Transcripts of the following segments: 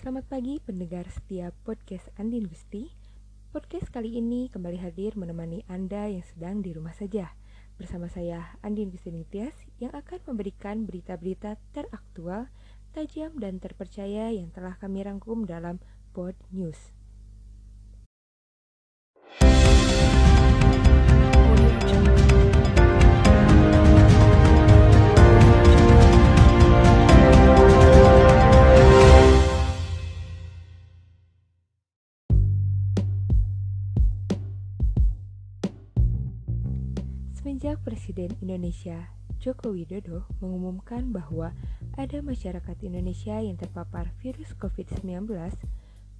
Selamat pagi pendengar setiap podcast Andin Gusti. Podcast kali ini kembali hadir menemani Anda yang sedang di rumah saja. Bersama saya Andin Gusti Nitias yang akan memberikan berita-berita teraktual, tajam dan terpercaya yang telah kami rangkum dalam Pod News. Semenjak Presiden Indonesia Joko Widodo mengumumkan bahwa ada masyarakat Indonesia yang terpapar virus COVID-19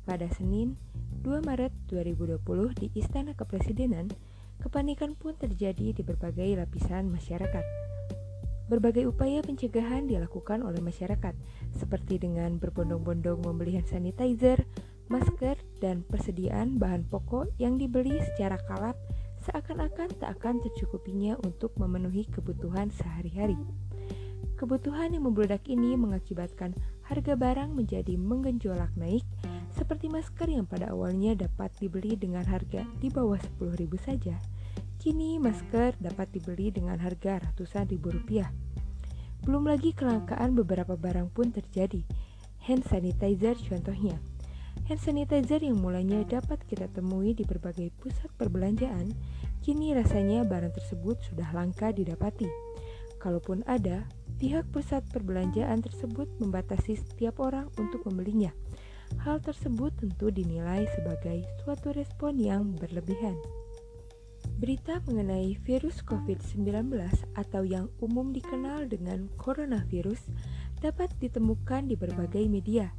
pada Senin 2 Maret 2020 di Istana Kepresidenan, kepanikan pun terjadi di berbagai lapisan masyarakat. Berbagai upaya pencegahan dilakukan oleh masyarakat, seperti dengan berbondong-bondong membeli hand sanitizer, masker, dan persediaan bahan pokok yang dibeli secara kalap seakan-akan tak akan tercukupinya untuk memenuhi kebutuhan sehari-hari. Kebutuhan yang membludak ini mengakibatkan harga barang menjadi menggenjolak naik, seperti masker yang pada awalnya dapat dibeli dengan harga di bawah 10.000 saja. Kini masker dapat dibeli dengan harga ratusan ribu rupiah. Belum lagi kelangkaan beberapa barang pun terjadi. Hand sanitizer contohnya. Hand sanitizer yang mulanya dapat kita temui di berbagai pusat perbelanjaan, kini rasanya barang tersebut sudah langka didapati. Kalaupun ada, pihak pusat perbelanjaan tersebut membatasi setiap orang untuk membelinya. Hal tersebut tentu dinilai sebagai suatu respon yang berlebihan. Berita mengenai virus COVID-19 atau yang umum dikenal dengan coronavirus dapat ditemukan di berbagai media,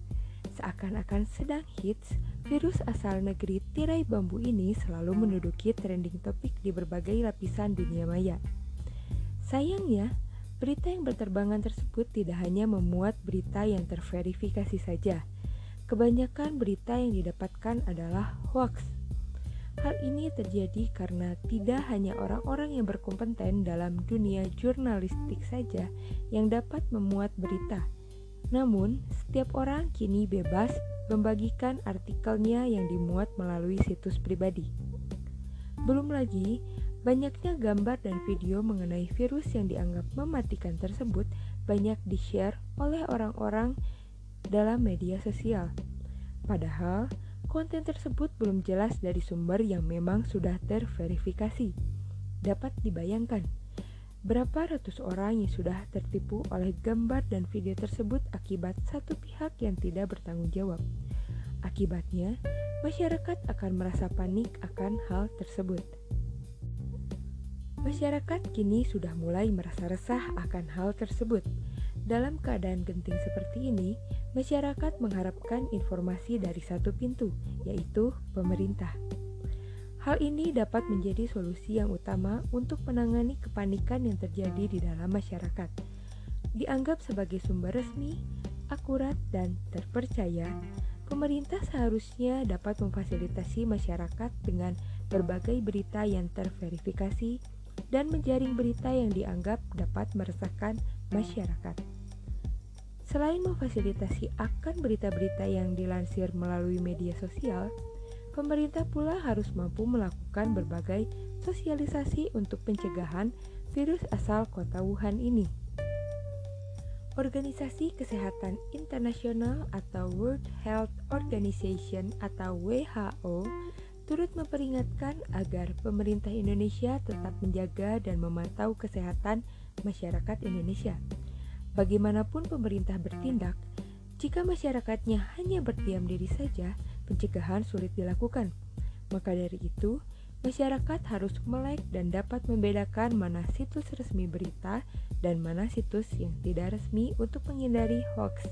Seakan-akan sedang hits, virus asal negeri tirai bambu ini selalu menduduki trending topik di berbagai lapisan dunia maya. Sayangnya, berita yang berterbangan tersebut tidak hanya memuat berita yang terverifikasi saja. Kebanyakan berita yang didapatkan adalah hoax. Hal ini terjadi karena tidak hanya orang-orang yang berkompeten dalam dunia jurnalistik saja yang dapat memuat berita, namun, setiap orang kini bebas membagikan artikelnya yang dimuat melalui situs pribadi. Belum lagi, banyaknya gambar dan video mengenai virus yang dianggap mematikan tersebut banyak di-share oleh orang-orang dalam media sosial. Padahal, konten tersebut belum jelas dari sumber yang memang sudah terverifikasi. Dapat dibayangkan Berapa ratus orang yang sudah tertipu oleh gambar dan video tersebut akibat satu pihak yang tidak bertanggung jawab. Akibatnya, masyarakat akan merasa panik akan hal tersebut. Masyarakat kini sudah mulai merasa resah akan hal tersebut. Dalam keadaan genting seperti ini, masyarakat mengharapkan informasi dari satu pintu, yaitu pemerintah. Hal ini dapat menjadi solusi yang utama untuk menangani kepanikan yang terjadi di dalam masyarakat. Dianggap sebagai sumber resmi, akurat, dan terpercaya, pemerintah seharusnya dapat memfasilitasi masyarakat dengan berbagai berita yang terverifikasi dan menjaring berita yang dianggap dapat meresahkan masyarakat. Selain memfasilitasi akan berita-berita yang dilansir melalui media sosial, pemerintah pula harus mampu melakukan berbagai sosialisasi untuk pencegahan virus asal kota Wuhan ini. Organisasi Kesehatan Internasional atau World Health Organization atau WHO turut memperingatkan agar pemerintah Indonesia tetap menjaga dan memantau kesehatan masyarakat Indonesia. Bagaimanapun pemerintah bertindak, jika masyarakatnya hanya berdiam diri saja, pencegahan sulit dilakukan. Maka dari itu, masyarakat harus melek dan dapat membedakan mana situs resmi berita dan mana situs yang tidak resmi untuk menghindari hoax.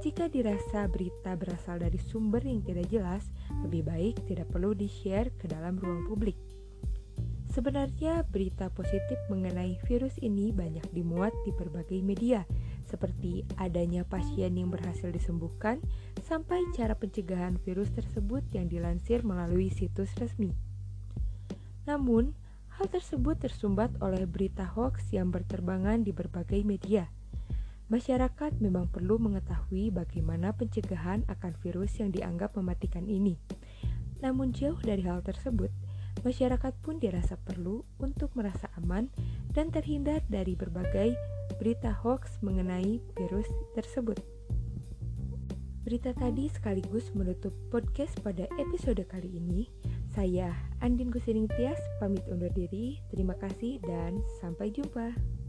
Jika dirasa berita berasal dari sumber yang tidak jelas, lebih baik tidak perlu di-share ke dalam ruang publik. Sebenarnya, berita positif mengenai virus ini banyak dimuat di berbagai media, seperti adanya pasien yang berhasil disembuhkan sampai cara pencegahan virus tersebut yang dilansir melalui situs resmi. Namun, hal tersebut tersumbat oleh berita hoax yang berterbangan di berbagai media. masyarakat memang perlu mengetahui bagaimana pencegahan akan virus yang dianggap mematikan ini. Namun jauh dari hal tersebut, masyarakat pun dirasa perlu untuk merasa aman dan terhindar dari berbagai berita hoax mengenai virus tersebut. Berita tadi sekaligus menutup podcast pada episode kali ini. Saya Andin Gusiring Tias pamit undur diri. Terima kasih dan sampai jumpa.